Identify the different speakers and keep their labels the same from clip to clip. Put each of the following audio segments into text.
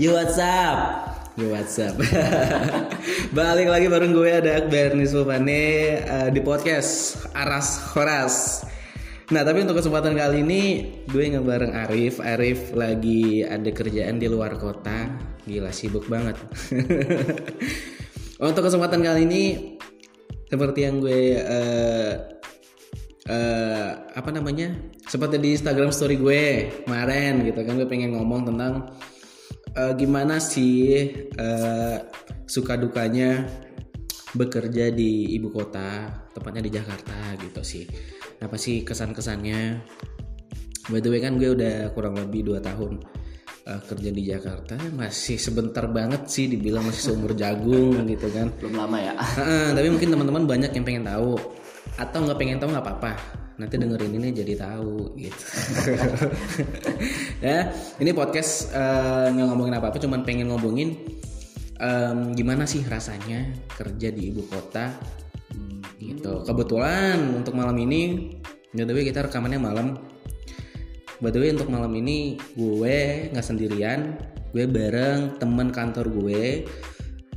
Speaker 1: Yo what's up? Yo what's up? Balik lagi bareng gue ada Akbar Niswapane uh, di podcast Aras Horas. Nah tapi untuk kesempatan kali ini gue nggak bareng Arif. Arif lagi ada kerjaan di luar kota. Gila sibuk banget. untuk kesempatan kali ini seperti yang gue uh, uh, apa namanya seperti di Instagram story gue kemarin gitu kan gue pengen ngomong tentang uh, gimana sih uh, suka dukanya bekerja di ibu kota tepatnya di Jakarta gitu sih. Apa sih kesan kesannya by the way kan gue udah kurang lebih dua tahun uh, kerja di Jakarta. Masih sebentar banget sih dibilang masih seumur jagung gitu kan.
Speaker 2: Belum lama ya.
Speaker 1: Uh, tapi mungkin teman-teman banyak yang pengen tahu. Atau nggak pengen tahu nggak apa-apa nanti dengerin ini jadi tahu gitu. Ya ini podcast uh, nggak ngomongin apa-apa cuman pengen ngomongin um, gimana sih rasanya kerja di ibu kota gitu. Kebetulan untuk malam ini by the kita rekamannya malam. By the way untuk malam ini gue nggak sendirian gue bareng teman kantor gue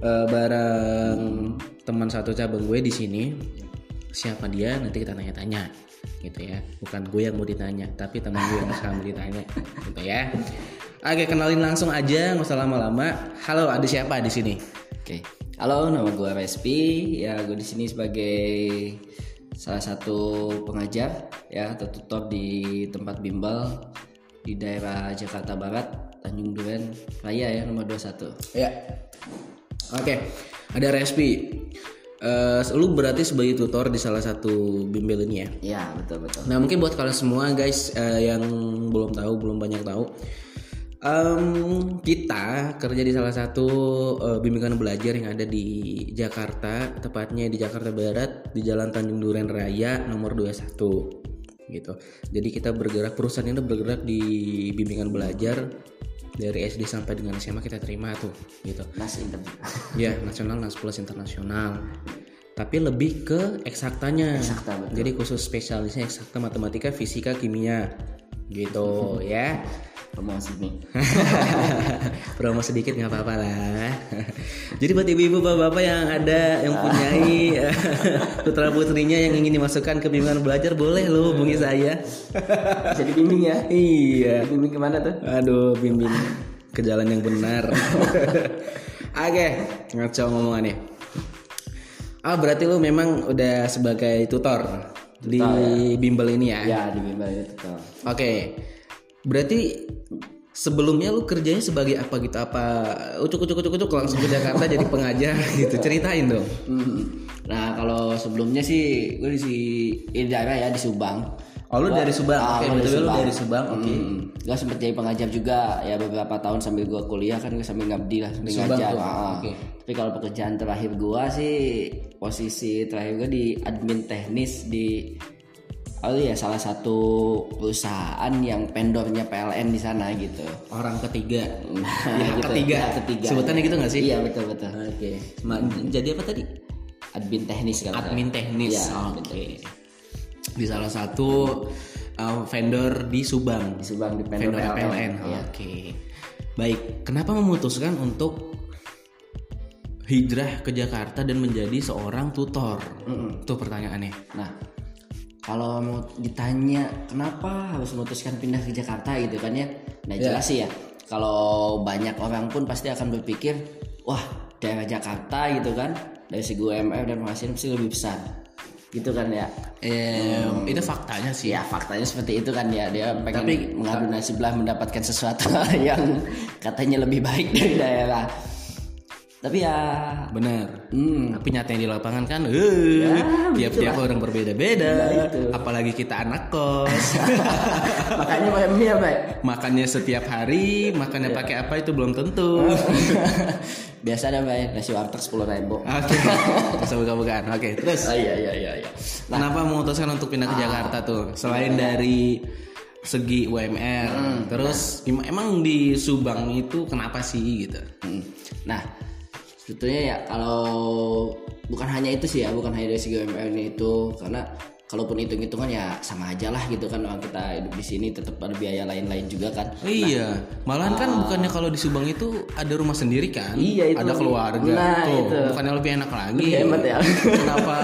Speaker 1: uh, bareng teman satu cabang gue di sini. Siapa dia? Nanti kita tanya-tanya gitu ya. Bukan gue yang mau ditanya tapi teman gue yang sekarang mau ditanya gitu ya. Oke kenalin langsung aja nggak usah lama-lama. Halo ada siapa di sini?
Speaker 2: Oke. Halo nama gue Respi. Ya gue di sini sebagai salah satu pengajar ya atau tutor di tempat bimbel di daerah Jakarta Barat Tanjung Duren Raya ya nomor 21
Speaker 1: ya. Oke ada Respi Uh, lu berarti sebagai tutor di salah satu bimbel ini ya?
Speaker 2: Iya betul betul.
Speaker 1: Nah mungkin buat kalian semua guys uh, yang belum tahu belum banyak tahu, um, kita kerja di salah satu uh, bimbingan belajar yang ada di Jakarta, tepatnya di Jakarta Barat di Jalan Tanjung Duren Raya nomor 21 gitu. Jadi kita bergerak perusahaan ini bergerak di bimbingan belajar dari SD sampai dengan SMA kita terima tuh gitu.
Speaker 2: Nas
Speaker 1: Ya nasional, nas plus internasional. Tapi lebih ke eksaktanya.
Speaker 2: Eksakta betul.
Speaker 1: Jadi khusus spesialisnya eksakta matematika, fisika, kimia gitu ya.
Speaker 2: Promosi nih.
Speaker 1: Promo sedikit nggak apa-apa lah. Jadi buat ibu-ibu bapak-bapak yang ada yang punyai putra putrinya yang ingin dimasukkan ke bimbingan belajar boleh lo hubungi saya.
Speaker 2: Jadi bimbing ya?
Speaker 1: Iya.
Speaker 2: Bimbing ke mana tuh?
Speaker 1: Aduh, bimbing ke jalan yang benar. Oke, ngaco ngomongannya. Ah, berarti lu memang udah sebagai tutor di
Speaker 2: ya.
Speaker 1: bimbel ini ya?
Speaker 2: Ya di bimbel itu tutor.
Speaker 1: Oke. Berarti sebelumnya lu kerjanya sebagai apa gitu? Apa ucuk ucuk ucuk ucuk langsung ke Jakarta jadi pengajar gitu? Ceritain dong.
Speaker 2: Hmm. Nah kalau sebelumnya sih gue di si di daerah ya di Subang.
Speaker 1: Oh lu dari Subang?
Speaker 2: Ah,
Speaker 1: Oke,
Speaker 2: gua dari Subang.
Speaker 1: dari Subang. Oke.
Speaker 2: Hmm. Gue sempet jadi pengajar juga ya beberapa tahun sambil gue kuliah kan gue sambil ngabdi lah sambil
Speaker 1: Subang
Speaker 2: ngajar.
Speaker 1: tuh,
Speaker 2: Ah.
Speaker 1: oke.
Speaker 2: Tapi kalau pekerjaan terakhir gue sih posisi terakhir gue di admin teknis di oh ya salah satu perusahaan yang pendornya PLN di sana gitu.
Speaker 1: Orang ketiga.
Speaker 2: Nah,
Speaker 1: Ya,
Speaker 2: gitu.
Speaker 1: ketiga.
Speaker 2: Ya, ketiga.
Speaker 1: Sebutannya gitu nggak sih?
Speaker 2: Iya betul betul.
Speaker 1: Oke. Ma- Jadi apa tadi?
Speaker 2: Admin teknis kan.
Speaker 1: Admin teknis.
Speaker 2: Iya,
Speaker 1: Oke.
Speaker 2: teknis.
Speaker 1: Di salah satu uh, vendor di Subang.
Speaker 2: Di Subang di
Speaker 1: Vendor
Speaker 2: PLN.
Speaker 1: PLN.
Speaker 2: Iya.
Speaker 1: Oke. Baik, kenapa memutuskan untuk hijrah ke Jakarta dan menjadi seorang tutor? Itu pertanyaannya.
Speaker 2: Nah, kalau mau ditanya kenapa harus memutuskan pindah ke Jakarta gitu kan ya? Nah jelas sih ya. Kalau banyak orang pun pasti akan berpikir, wah daerah Jakarta gitu kan dari segi UMR dan penghasilan pasti lebih besar, gitu kan ya?
Speaker 1: Eh, itu faktanya sih.
Speaker 2: Ya faktanya seperti itu kan ya dia pengen
Speaker 1: Tapi-
Speaker 2: mengadu nasib lah mendapatkan sesuatu yang katanya lebih baik dari daerah. Tapi ya,
Speaker 1: Benar.
Speaker 2: hmm,
Speaker 1: Tapi nyatanya di lapangan kan, eh, tiap-tiap orang berbeda-beda.
Speaker 2: Nah.
Speaker 1: Apalagi kita anak kos.
Speaker 2: makanya pakai mie apa ya?
Speaker 1: makannya setiap hari, makannya
Speaker 2: Iya.
Speaker 1: pakai apa itu belum tentu.
Speaker 2: Biasa ada mbak ya, nasi warteg sepuluh ribu.
Speaker 1: Oke, bisa buka-bukaan. Oke, terus
Speaker 2: Oh, iya iya iya iya.
Speaker 1: kenapa memutuskan untuk pindah ke Jakarta tuh? Selain dari segi UMR, terus gim- emang di Subang itu kenapa sih gitu?
Speaker 2: Hmm. Nah, sebetulnya ya kalau bukan hanya itu sih ya, bukan hanya dari segi UMR itu karena kalaupun hitung-hitungan ya sama aja lah gitu kan orang kita hidup di sini tetap ada biaya lain-lain juga kan.
Speaker 1: Iya malahan kan bukannya kalau di Subang itu ada rumah sendiri kan?
Speaker 2: Iya, itu.
Speaker 1: ada keluarga.
Speaker 2: Nah,
Speaker 1: tuh
Speaker 2: itu.
Speaker 1: bukannya lebih enak lagi.
Speaker 2: Lebih hemat ya.
Speaker 1: kenapa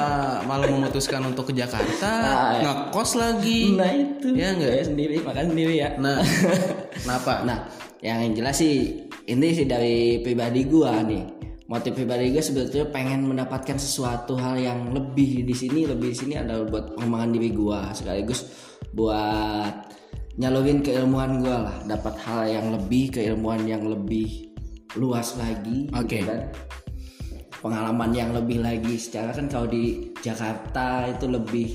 Speaker 1: malah memutuskan untuk ke Jakarta?
Speaker 2: Nah, ya.
Speaker 1: ngekos lagi.
Speaker 2: Nah itu.
Speaker 1: Ya enggak
Speaker 2: Ya, sendiri makan sendiri ya.
Speaker 1: Nah kenapa?
Speaker 2: Nah, yang jelas sih ini sih dari pribadi gua nih. Motif pribadi gue sebetulnya pengen mendapatkan sesuatu hal yang lebih di sini, lebih di sini adalah buat pengembangan diri gua sekaligus buat nyalurin keilmuan gua lah, dapat hal yang lebih, keilmuan yang lebih luas lagi,
Speaker 1: Oke.
Speaker 2: gitu kan. Pengalaman yang lebih lagi. Secara kan kalau di Jakarta itu lebih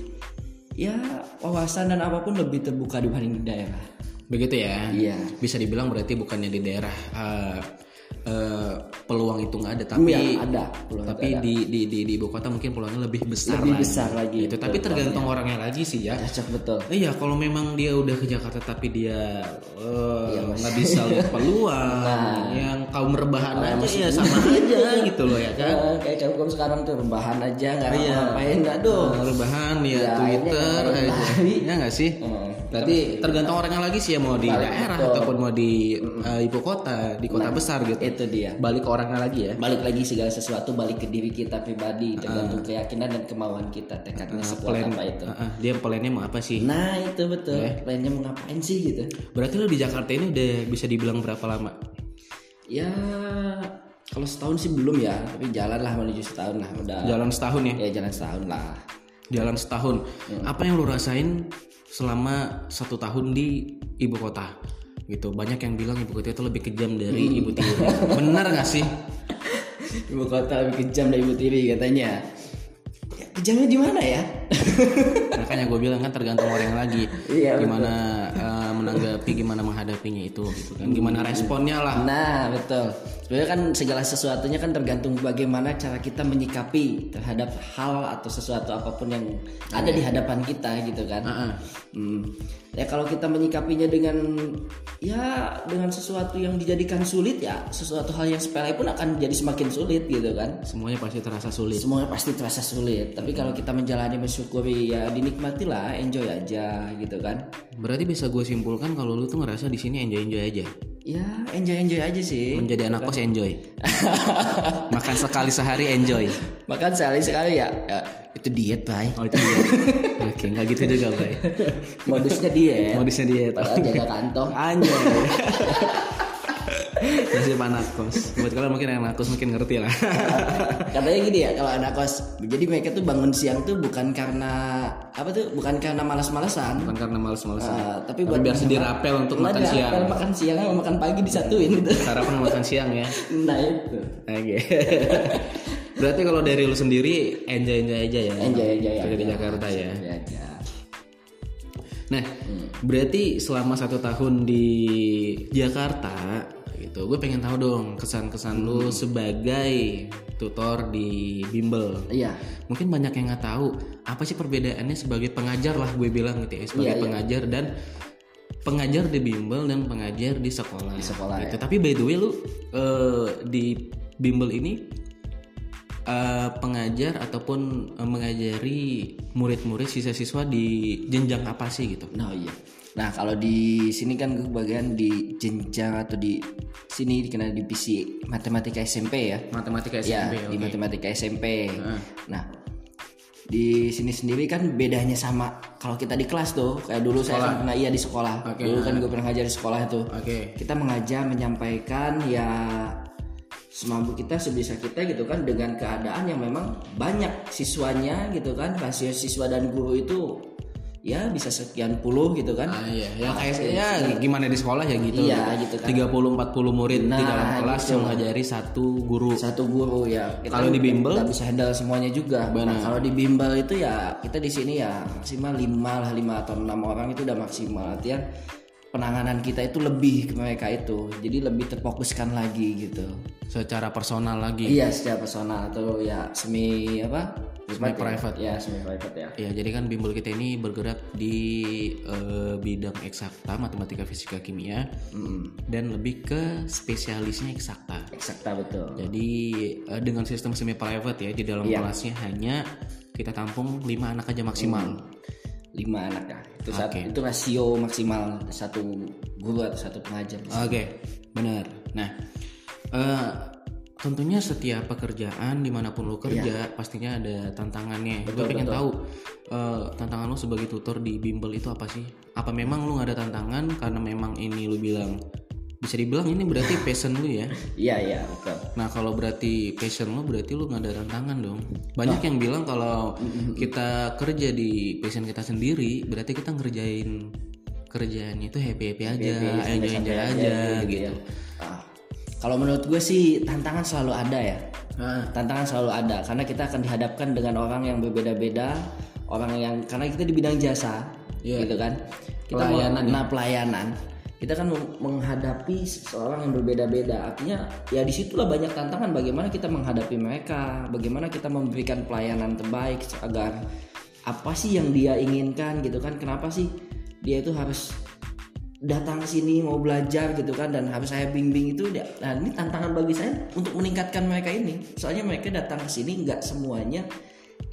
Speaker 2: ya wawasan dan apa pun lebih terbuka dibanding di daerah.
Speaker 1: begitu ya
Speaker 2: Iya.
Speaker 1: bisa dibilang berarti bukannya di daerah eh, eh, peluang itu nggak ada tapi
Speaker 2: Iya, ada peluang
Speaker 1: tapi di, di di di ibu kota mungkin peluangnya lebih besar
Speaker 2: Lebih
Speaker 1: lagi.
Speaker 2: besar lagi,
Speaker 1: itu tapi tergantung orangnya lagi sih ya
Speaker 2: Cocok betul.
Speaker 1: Iya, kalau memang dia udah ke Jakarta tapi dia eh,
Speaker 2: Iya,
Speaker 1: nggak bisa lihat peluang,
Speaker 2: Nah.
Speaker 1: yang kaum rebahan aja ya sama aja gitu loh ya kan.
Speaker 2: Eh, kayak cowok sekarang tuh rebahan aja nggak
Speaker 1: Iya.
Speaker 2: ngapain aduh.
Speaker 1: Eh, rebahan ya,
Speaker 2: Ya,
Speaker 1: Twitter aja,
Speaker 2: lari.
Speaker 1: ya nggak sih?
Speaker 2: Eh,
Speaker 1: Berarti tergantung orangnya lagi sih ya mau di daerah ataupun mau di eh, ibu kota, di kota besar gitu.
Speaker 2: Itu dia.
Speaker 1: Balik ke orangnya lagi ya.
Speaker 2: Balik lagi segala sesuatu balik ke diri kita pribadi tergantung keyakinan dan kemauan kita tekadnya sekuat
Speaker 1: Plan,
Speaker 2: apa itu.
Speaker 1: eh, eh, dia plannya mau apa sih?
Speaker 2: Nah itu betul. Lainnya mau ngapain sih gitu?
Speaker 1: Berarti lo di Jakarta ini udah bisa dibilang berapa lama?
Speaker 2: Ya kalau setahun sih belum ya, tapi jalan lah menuju setahun lah udah.
Speaker 1: Jalan setahun ya?
Speaker 2: Ya jalan setahun lah.
Speaker 1: jalan setahun. Apa yang lu rasain selama satu tahun di ibu kota? Gitu. Banyak yang bilang ibu kota itu lebih kejam dari ibu tiri. Benar gak sih?
Speaker 2: Ibu kota lebih kejam dari ibu tiri katanya. Ya, kejamnya di mana ya?
Speaker 1: Makanya gue bilang kan tergantung orang lagi.
Speaker 2: Iya,
Speaker 1: gimana eh, menanggapi, gimana menghadapinya itu gitu kan. Gimana responnya lah.
Speaker 2: Nah betul. Sebenarnya kan segala sesuatunya kan tergantung bagaimana cara kita menyikapi terhadap hal atau sesuatu apa pun yang ada di hadapan kita gitu kan.
Speaker 1: Heeh.
Speaker 2: Hmm. Ya kalau kita menyikapinya dengan ya dengan sesuatu yang dijadikan sulit ya sesuatu hal yang sepele pun akan jadi semakin sulit gitu kan.
Speaker 1: Semuanya pasti terasa sulit.
Speaker 2: Semuanya pasti terasa sulit. Tapi kalau kita menjalani mensyukuri ya dinikmatilah, enjoy aja gitu kan.
Speaker 1: Berarti bisa gue simpulkan kalau lu tuh ngerasa di sini enjoy enjoy aja.
Speaker 2: Ya enjoy enjoy aja sih.
Speaker 1: Menjadi anak kos enjoy. Makan sekali sehari enjoy.
Speaker 2: Makan sekali sekali ya, ya itu diet bay.
Speaker 1: Oh itu dia. Oke, nggak gitu juga, Bay.
Speaker 2: Modusnya diet.
Speaker 1: Modusnya diet.
Speaker 2: Padahal jaga kantong.
Speaker 1: Anjay. Nasib anak kos. Buat kalian mungkin yang anak kos mungkin ngerti lah.
Speaker 2: Katanya gini ya kalau anak kos. Jadi mereka tuh bangun siang tuh bukan karena apa tuh? Bukan karena malas-malasan.
Speaker 1: Bukan karena males-malesan.
Speaker 2: Uh, tapi buat
Speaker 1: biar sendiri rapel untuk makan siang.
Speaker 2: Makan siang sama makan pagi disatuin gitu.
Speaker 1: Sarapan sama makan siang ya.
Speaker 2: Nah itu.
Speaker 1: Oke. Berarti kalau dari lu sendiri enjoy enjoy aja ya.
Speaker 2: Enjoy enjoy
Speaker 1: Kerja di
Speaker 2: aja.
Speaker 1: Jakarta ya.
Speaker 2: Enjoy aja.
Speaker 1: Nah, berarti selama satu tahun di Jakarta gitu, gue pengen tahu dong kesan-kesan lu sebagai tutor di bimbel.
Speaker 2: Iya.
Speaker 1: Mungkin banyak yang nggak tahu apa sih perbedaannya sebagai pengajar lah gue bilang gitu ya sebagai
Speaker 2: Iya, iya.
Speaker 1: pengajar dan pengajar di bimbel dan pengajar di sekolah.
Speaker 2: Di sekolah,
Speaker 1: gitu. Tapi by the way lu eh, di bimbel ini eh, pengajar ataupun eh, mengajari murid-murid siswa-siswa di jenjang apa sih gitu?
Speaker 2: Nah iya. Nah kalau di sini kan gue bagian di jenjang atau di sini dikenal divisi matematika SMP ya.
Speaker 1: Matematika
Speaker 2: Ya
Speaker 1: SMP.
Speaker 2: di matematika SMP. Nah di sini sendiri kan bedanya sama kalau kita di kelas tuh kayak dulu saya kan pernah iya di sekolah.
Speaker 1: Oke,
Speaker 2: Dulu kan gue pernah ngajar di sekolah itu.
Speaker 1: Oke.
Speaker 2: Kita mengajar menyampaikan ya semampu kita sebisa kita gitu kan dengan keadaan yang memang banyak siswanya gitu kan rasio siswa dan guru itu ya bisa sekian puluh gitu kan
Speaker 1: Ah, iya, ya kayak ya gimana di sekolah ya gitu.
Speaker 2: Iya, gitu kan.
Speaker 1: 30 40 murid di
Speaker 2: Nah,
Speaker 1: dalam kelas
Speaker 2: gitu.
Speaker 1: yang mengajari satu guru.
Speaker 2: satu guru ya kita
Speaker 1: Kalau di bimbel?
Speaker 2: nggak bisa handle semuanya juga Nah, kalau di bimbel itu ya kita di sini ya maksimal lima lah lima atau enam orang itu udah maksimal artinya penanganan kita itu lebih ke mereka itu jadi lebih terfokuskan lagi gitu
Speaker 1: Secara personal lagi.
Speaker 2: iya secara personal atau ya semi apa
Speaker 1: Semi private.
Speaker 2: ya semi private ya
Speaker 1: Ya, jadi kan bimbel kita ini bergerak di eh, bidang eksakta, matematika, fisika, kimia, dan lebih ke spesialisnya eksakta.
Speaker 2: eksakta betul
Speaker 1: Jadi eh, dengan sistem semi private ya di dalam
Speaker 2: Iya.
Speaker 1: kelasnya hanya kita tampung 5 anak aja maksimal.
Speaker 2: Lima anak ya itu satu,
Speaker 1: Oke.
Speaker 2: itu rasio maksimal satu guru atau satu pengajar
Speaker 1: Oke, benar. Nah, eh, tentunya setiap pekerjaan di mana pun lo kerja pastinya ada tantangannya. Gue pengen tahu eh, tantangan lo sebagai tutor di bimbel itu apa sih? Apa memang lo nggak ada tantangan karena memang ini lo bilang bisa dibilang ini berarti passion lo ya?
Speaker 2: iya iya betul.
Speaker 1: Nah kalau berarti passion lo berarti lo nggak ada tantangan dong. Banyak yang bilang kalau kita kerja di passion kita sendiri berarti kita ngerjain kerjaannya itu happy happy aja, enjoy enjoy aja gitu.
Speaker 2: Ah, kalau menurut gue sih tantangan selalu ada ya.
Speaker 1: Ah,
Speaker 2: tantangan selalu ada karena kita akan dihadapkan dengan orang yang berbeda-beda orang yang karena kita di bidang jasa
Speaker 1: Iya.
Speaker 2: gitu kan. Kita
Speaker 1: Pelayanan
Speaker 2: mau, nah pelayanan kita kan menghadapi seseorang yang berbeda-beda. Artinya ya di situlah banyak tantangan bagaimana kita menghadapi mereka bagaimana kita memberikan pelayanan terbaik agar apa sih yang dia inginkan gitu kan? Kenapa sih dia itu harus datang sini mau belajar gitu kan? Dan harus saya bimbing itu nah ini tantangan bagi saya untuk meningkatkan mereka ini. Soalnya mereka datang ke sini nggak semuanya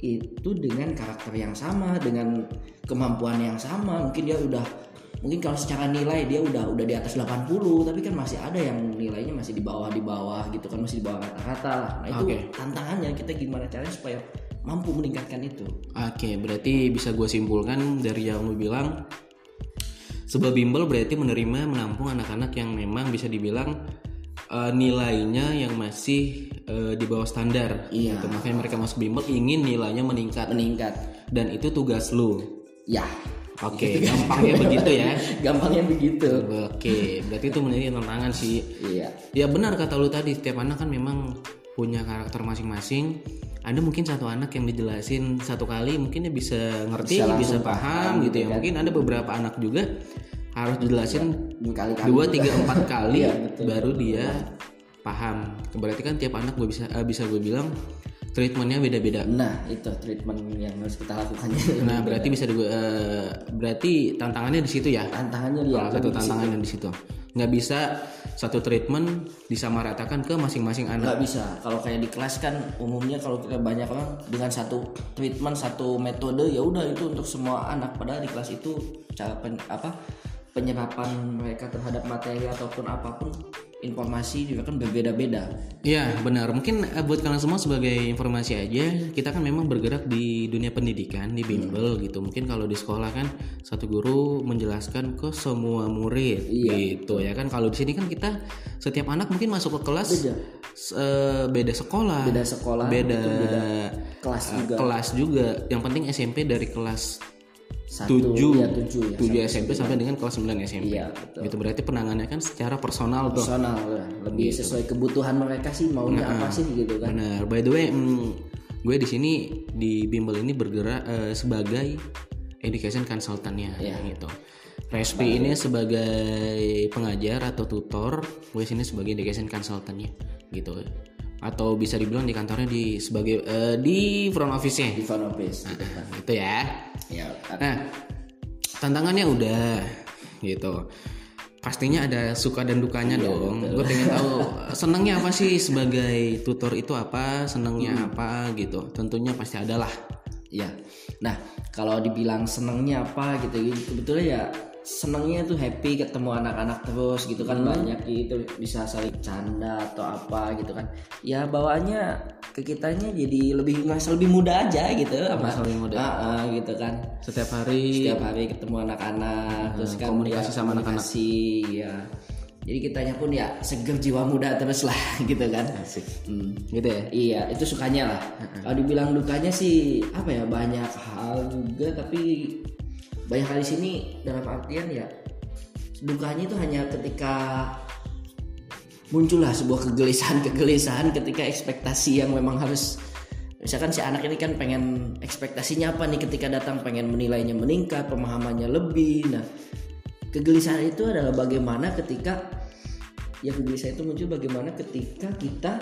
Speaker 2: itu dengan karakter yang sama dengan kemampuan yang sama. Mungkin dia udah mungkin kalau secara nilai dia udah udah di atas 80 tapi kan masih ada yang nilainya masih di bawah di bawah gitu kan masih di bawah rata-rata lah nah itu
Speaker 1: Oke.
Speaker 2: tantangannya kita gimana caranya supaya mampu meningkatkan itu
Speaker 1: Oke, berarti bisa gue simpulkan dari yang lu bilang sebuah bimbel berarti menerima menampung anak-anak yang memang bisa dibilang eh, nilainya yang masih eh, di bawah standar.
Speaker 2: Iya.
Speaker 1: Gitu. Makanya mereka masuk bimbel ingin nilainya meningkat
Speaker 2: meningkat
Speaker 1: dan itu tugas lu.
Speaker 2: ya
Speaker 1: Oke, gampangnya begitu ya.
Speaker 2: gampangnya begitu
Speaker 1: Oke, berarti itu menjadi tantangan sih.
Speaker 2: iya
Speaker 1: Ya benar kata lu tadi, setiap anak kan memang punya karakter masing-masing. Ada mungkin satu anak yang dijelasin satu kali mungkin dia bisa ngerti,
Speaker 2: Bisa
Speaker 1: bisa, paham
Speaker 2: paham
Speaker 1: gitu ya. Mungkin ada beberapa anak juga harus dijelasin dua, tiga, empat kali
Speaker 2: Iya, betul.
Speaker 1: baru dia paham. Berarti kan tiap anak gue bisa eh, bisa gue bilang treatmentnya beda-beda.
Speaker 2: Nah itu treatment yang harus kita lakukan.
Speaker 1: Nah berarti bisa di, eh, berarti tantangannya di situ ya.
Speaker 2: Tantangannya dia
Speaker 1: Salah satu tantangannya di situ. Nggak bisa satu treatment disamaratakan ke masing-masing anak.
Speaker 2: nggak bisa. Kalau kayak di kelas kan umumnya kalau kita banyak orang dengan satu treatment satu metode ya udah itu untuk semua anak. Padahal di kelas itu cara pen- apa penyerapan mereka terhadap materi ataupun apa pun informasi juga kan berbeda-beda.
Speaker 1: Iya benar. Mungkin eh, buat kalian semua sebagai informasi aja, kita kan memang bergerak di dunia pendidikan di bimbel gitu. Mungkin kalau di sekolah kan satu guru menjelaskan ke semua murid gitu ya kan. Kalau di sini kan kita setiap anak mungkin masuk ke kelas
Speaker 2: Beda.
Speaker 1: s- eh, beda sekolah,
Speaker 2: Beda sekolah,
Speaker 1: beda,
Speaker 2: beda kelas
Speaker 1: eh,
Speaker 2: juga.
Speaker 1: kelas juga. Yang penting SMP dari kelas 7
Speaker 2: ya tujuh ya.
Speaker 1: 7 SMP sampai dengan kelas 9 SMP.
Speaker 2: Iya betul.
Speaker 1: Gitu berarti penanganannya kan secara personal tuh.
Speaker 2: Personal lah. lebih sesuai kebutuhan mereka sih maunya apa sih gitu kan.
Speaker 1: Benar. By the way, mm, gue di sini di bimbel ini bergerak eh, sebagai education consultant-nya
Speaker 2: Iya.
Speaker 1: gitu. Respi ini sebagai pengajar atau tutor, gue sini sebagai education consultant-nya gitu. Atau bisa dibilang di kantornya di sebagai eh, di front office-nya.
Speaker 2: Di front office gitu kan.
Speaker 1: Gitu ya.
Speaker 2: Ya,
Speaker 1: Nah, tantangannya udah gitu. Pastinya ada suka dan dukanya dong. Gue pengen tahu senangnya apa sih sebagai tutor itu apa, senangnya apa gitu. Tentunya pasti ada lah.
Speaker 2: Iya. Nah, kalau dibilang senengnya apa gitu, kebetulan ya senengnya tuh happy ketemu anak-anak terus gitu kan banyak gitu bisa saling canda atau apa gitu kan. Ya bawaannya ke kitanya jadi lebih ngerasa lebih muda aja gitu apa
Speaker 1: lebih muda.
Speaker 2: Ah, ah, gitu kan.
Speaker 1: Setiap hari
Speaker 2: Setiap hari ketemu anak-anak terus kan
Speaker 1: komunikasi
Speaker 2: ya,
Speaker 1: sama anak-anak.
Speaker 2: ya. Jadi kitanya pun ya seger jiwa muda terus lah gitu kan. Hmm.
Speaker 1: gitu ya.
Speaker 2: Iya, itu sukanya lah. Kalau dibilang dukanya sih apa ya banyak hal juga tapi banyak hal di sini dalam artian ya dukanya itu hanya ketika muncullah sebuah kegelisahan-kegelisahan ketika ekspektasi yang memang harus misalkan si anak ini kan pengen ekspektasinya apa nih ketika datang pengen menilainya meningkat pemahamannya lebih. Nah kegelisahan itu adalah bagaimana ketika ya kegelisahan itu muncul bagaimana ketika kita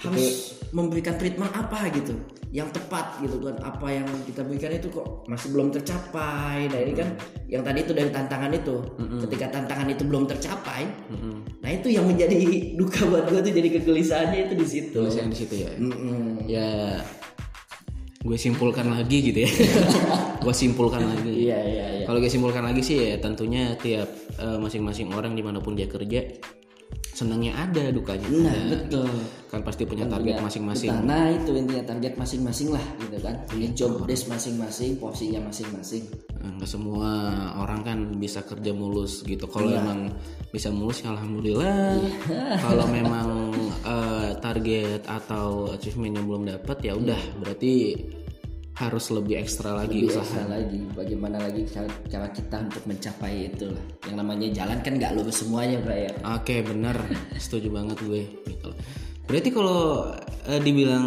Speaker 2: harus memberikan treatment apa gitu yang tepat gitu kan. Apa yang kita berikan itu kok masih belum tercapai. Nah ini kan yang tadi itu dari tantangan itu. Ketika tantangan itu belum tercapai nah itu yang menjadi duka buat gue tuh jadi kegelisahannya itu di situ.
Speaker 1: Tulisannya di situ ya.
Speaker 2: Mm-mm.
Speaker 1: Ya gue simpulkan lagi gitu ya. Gue simpulkan lagi.
Speaker 2: Iya iya iya.
Speaker 1: kalau gue simpulkan lagi sih ya tentunya tiap eh, masing-masing orang di mana pun dia kerja senangnya ada dukanya
Speaker 2: Nah
Speaker 1: ada.
Speaker 2: betul.
Speaker 1: kan pasti punya target masing-masing.
Speaker 2: Nah itu intinya target masing-masing lah gitu kan. Punya job desk masing-masing, porsinya masing-masing.
Speaker 1: nggak semua orang kan bisa kerja mulus gitu kalau
Speaker 2: Iya.
Speaker 1: emang bisa mulus ya alhamdulillah kalau memang eh, target atau achievementnya belum dapat ya udah berarti harus lebih ekstra lagi
Speaker 2: Lebih
Speaker 1: usaha
Speaker 2: ekstra lagi. Bagaimana lagi cara, cara kita untuk mencapai itu lah. Yang namanya jalan kan nggak lurus semuanya, Bro ya.
Speaker 1: Oke bener setuju banget gue gitu. Berarti kalau eh, dibilang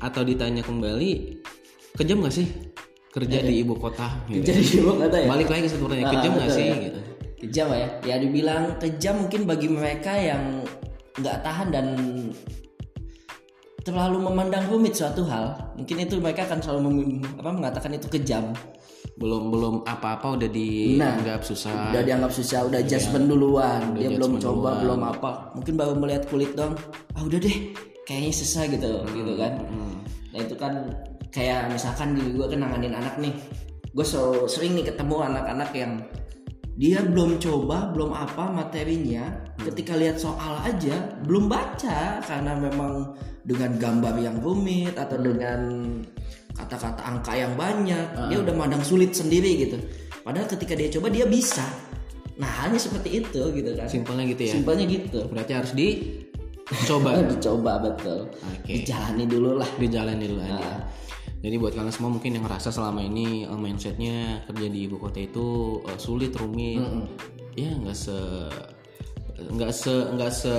Speaker 1: atau ditanya kembali kejam gak sih kerja di ibu kota? Gitu.
Speaker 2: Jadi gimana kata ya?
Speaker 1: Balik lagi sebenarnya kejam gak sih? Gitu.
Speaker 2: Kejam ya. Ya dibilang kejam mungkin bagi mereka yang nggak tahan dan terlalu memandang rumit suatu hal. Mungkin itu mereka akan selalu mem- apa, mengatakan itu kejam.
Speaker 1: Belum belum apa-apa udah dianggap susah.
Speaker 2: Udah dianggap susah, udah judgement duluan. Dia belum coba, belum apa. Mungkin baru melihat kulit dong. Ah udah deh, kayaknya susah gitu, gitu kan. Nah itu kan kayak misalkan di gue kenanganin anak nih. Gue so, sering nih ketemu anak-anak yang dia belum coba, belum apa materinya. Ketika lihat soal aja belum baca karena memang dengan gambar yang rumit atau dengan kata-kata angka yang banyak, dia udah mandang sulit sendiri gitu. Padahal ketika dia coba dia bisa. Nah hanya seperti itu gitu kan.
Speaker 1: Simpelnya gitu ya.
Speaker 2: Simpelnya gitu.
Speaker 1: Berarti harus dicoba,
Speaker 2: Dicoba betul.
Speaker 1: Oke.
Speaker 2: Dijalani dulu lah.
Speaker 1: dijalani dulu aja.
Speaker 2: Nah.
Speaker 1: Jadi buat kalian semua mungkin yang ngerasa selama ini eh, mindsetnya kerja di ibu kota itu eh, sulit, rumit, ya nggak se nggak se nggak se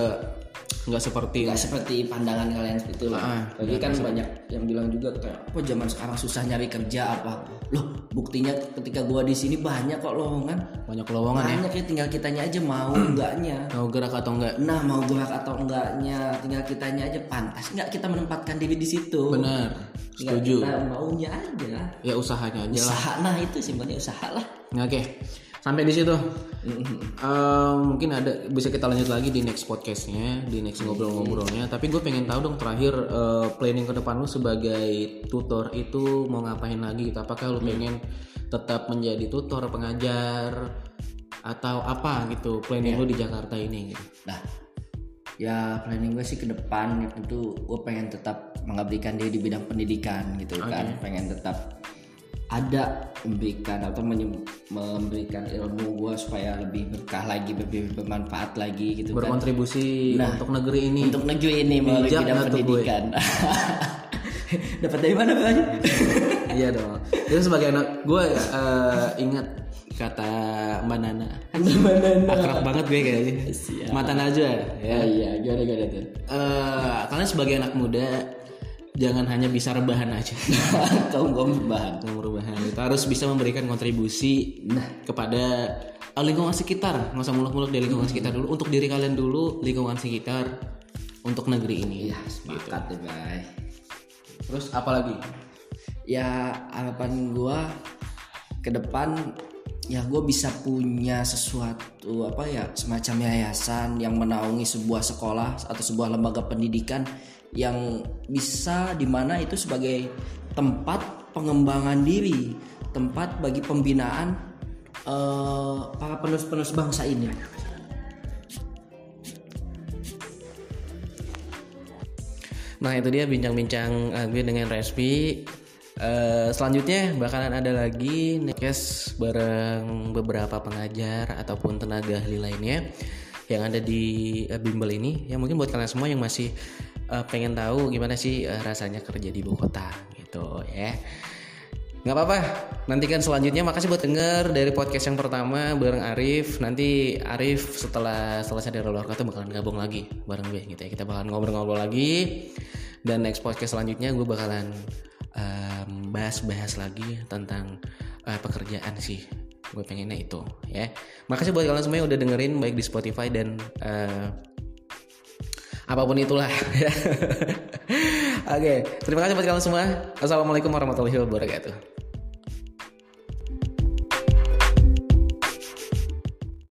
Speaker 1: nggak seperti
Speaker 2: Gak seperti pandangan kalian seperti itu lah.
Speaker 1: Ah,
Speaker 2: Lagi kan banyak yang bilang juga kayak apa zaman sekarang susah nyari kerja apa. Loh, buktinya ketika gua di sini banyak kok lowongan.
Speaker 1: banyak lowongan ya.
Speaker 2: Banyak ya tinggal kitanya aja mau enggaknya.
Speaker 1: Mau gerak atau enggak?
Speaker 2: Nah, mau gerak atau enggaknya, tinggal kitanya aja pantas enggak kita menempatkan diri di situ.
Speaker 1: Benar, setuju.
Speaker 2: Kita maunya aja.
Speaker 1: Ya usahanya aja lah.
Speaker 2: Usaha nah itu simpelnya usaha lah.
Speaker 1: Oke, sampai di situ. Eh, mungkin ada bisa kita lanjut lagi di next podcastnya, di next ngobrol-ngobrolnya. Tapi gue pengen tahu dong terakhir eh, planning ke depan lu sebagai tutor itu mau ngapain lagi? Gitu? Apakah lu pengen tetap menjadi tutor, pengajar, atau apa gitu? Planning lu di Jakarta ini? Gitu.
Speaker 2: Nah, ya planning gue sih ke depan tentu gue pengen tetap mengabdikan diri di bidang pendidikan gitu kan, pengen tetap ada memberikan atau memberikan ilmu gue supaya lebih berkah lagi, lebih bermanfaat lagi gitu kan.
Speaker 1: Berkontribusi untuk negeri ini.
Speaker 2: Untuk negeri ini melalui bidang pendidikan. Dapat dari mana Bang?
Speaker 1: iya dong. Itu sebagai anak gue eh, ingat kata Mbak Nana. Akrab banget gue kayaknya. Mata Najwa ya.
Speaker 2: Ya iya, gimana gimana tuh?
Speaker 1: Eh, kalian sebagai anak muda jangan hanya bisa rebahan aja.
Speaker 2: Kaum kaum bahan.
Speaker 1: Yang rebahan itu harus bisa memberikan kontribusi kepada eh, lingkungan sekitar. Nggak usah muluk-muluk di lingkungan sekitar dulu. Untuk diri kalian dulu, lingkungan sekitar, untuk negeri ini.
Speaker 2: Ya sepakat deh, Bay.
Speaker 1: Terus apa lagi?
Speaker 2: ya harapan gua ke depan ya gue bisa punya sesuatu apa ya semacam yayasan yang menaungi sebuah sekolah atau sebuah lembaga pendidikan yang bisa di mana itu sebagai tempat pengembangan diri tempat bagi pembinaan eh, para penerus-penerus bangsa ini
Speaker 1: Nah itu dia bincang-bincang uh, gue dengan Respi. Uh, selanjutnya bakalan ada lagi podcast bareng beberapa pengajar ataupun tenaga ahli lainnya yang ada di uh, bimbel ini. Ya mungkin buat kalian semua yang masih uh, pengen tahu gimana sih uh, rasanya kerja di ibu kota gitu ya. Nggak apa-apa, nantikan selanjutnya. Makasih buat denger dari podcast yang pertama bareng Arif. Nanti Arif setelah selesai dari luar kota bakalan gabung lagi bareng gue gitu ya. Kita bakalan ngobrol-ngobrol lagi. Dan next podcast selanjutnya gue bakalan bahas-bahas lagi tentang eh, pekerjaan sih. Gue pengennya itu ya. Makasih buat kalian semua yang udah dengerin baik di Spotify dan eh, apa pun itulah. Oke, terima kasih buat kalian semua. Assalamualaikum warahmatullahi wabarakatuh.